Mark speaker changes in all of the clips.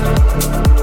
Speaker 1: not alone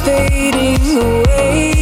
Speaker 1: fading away.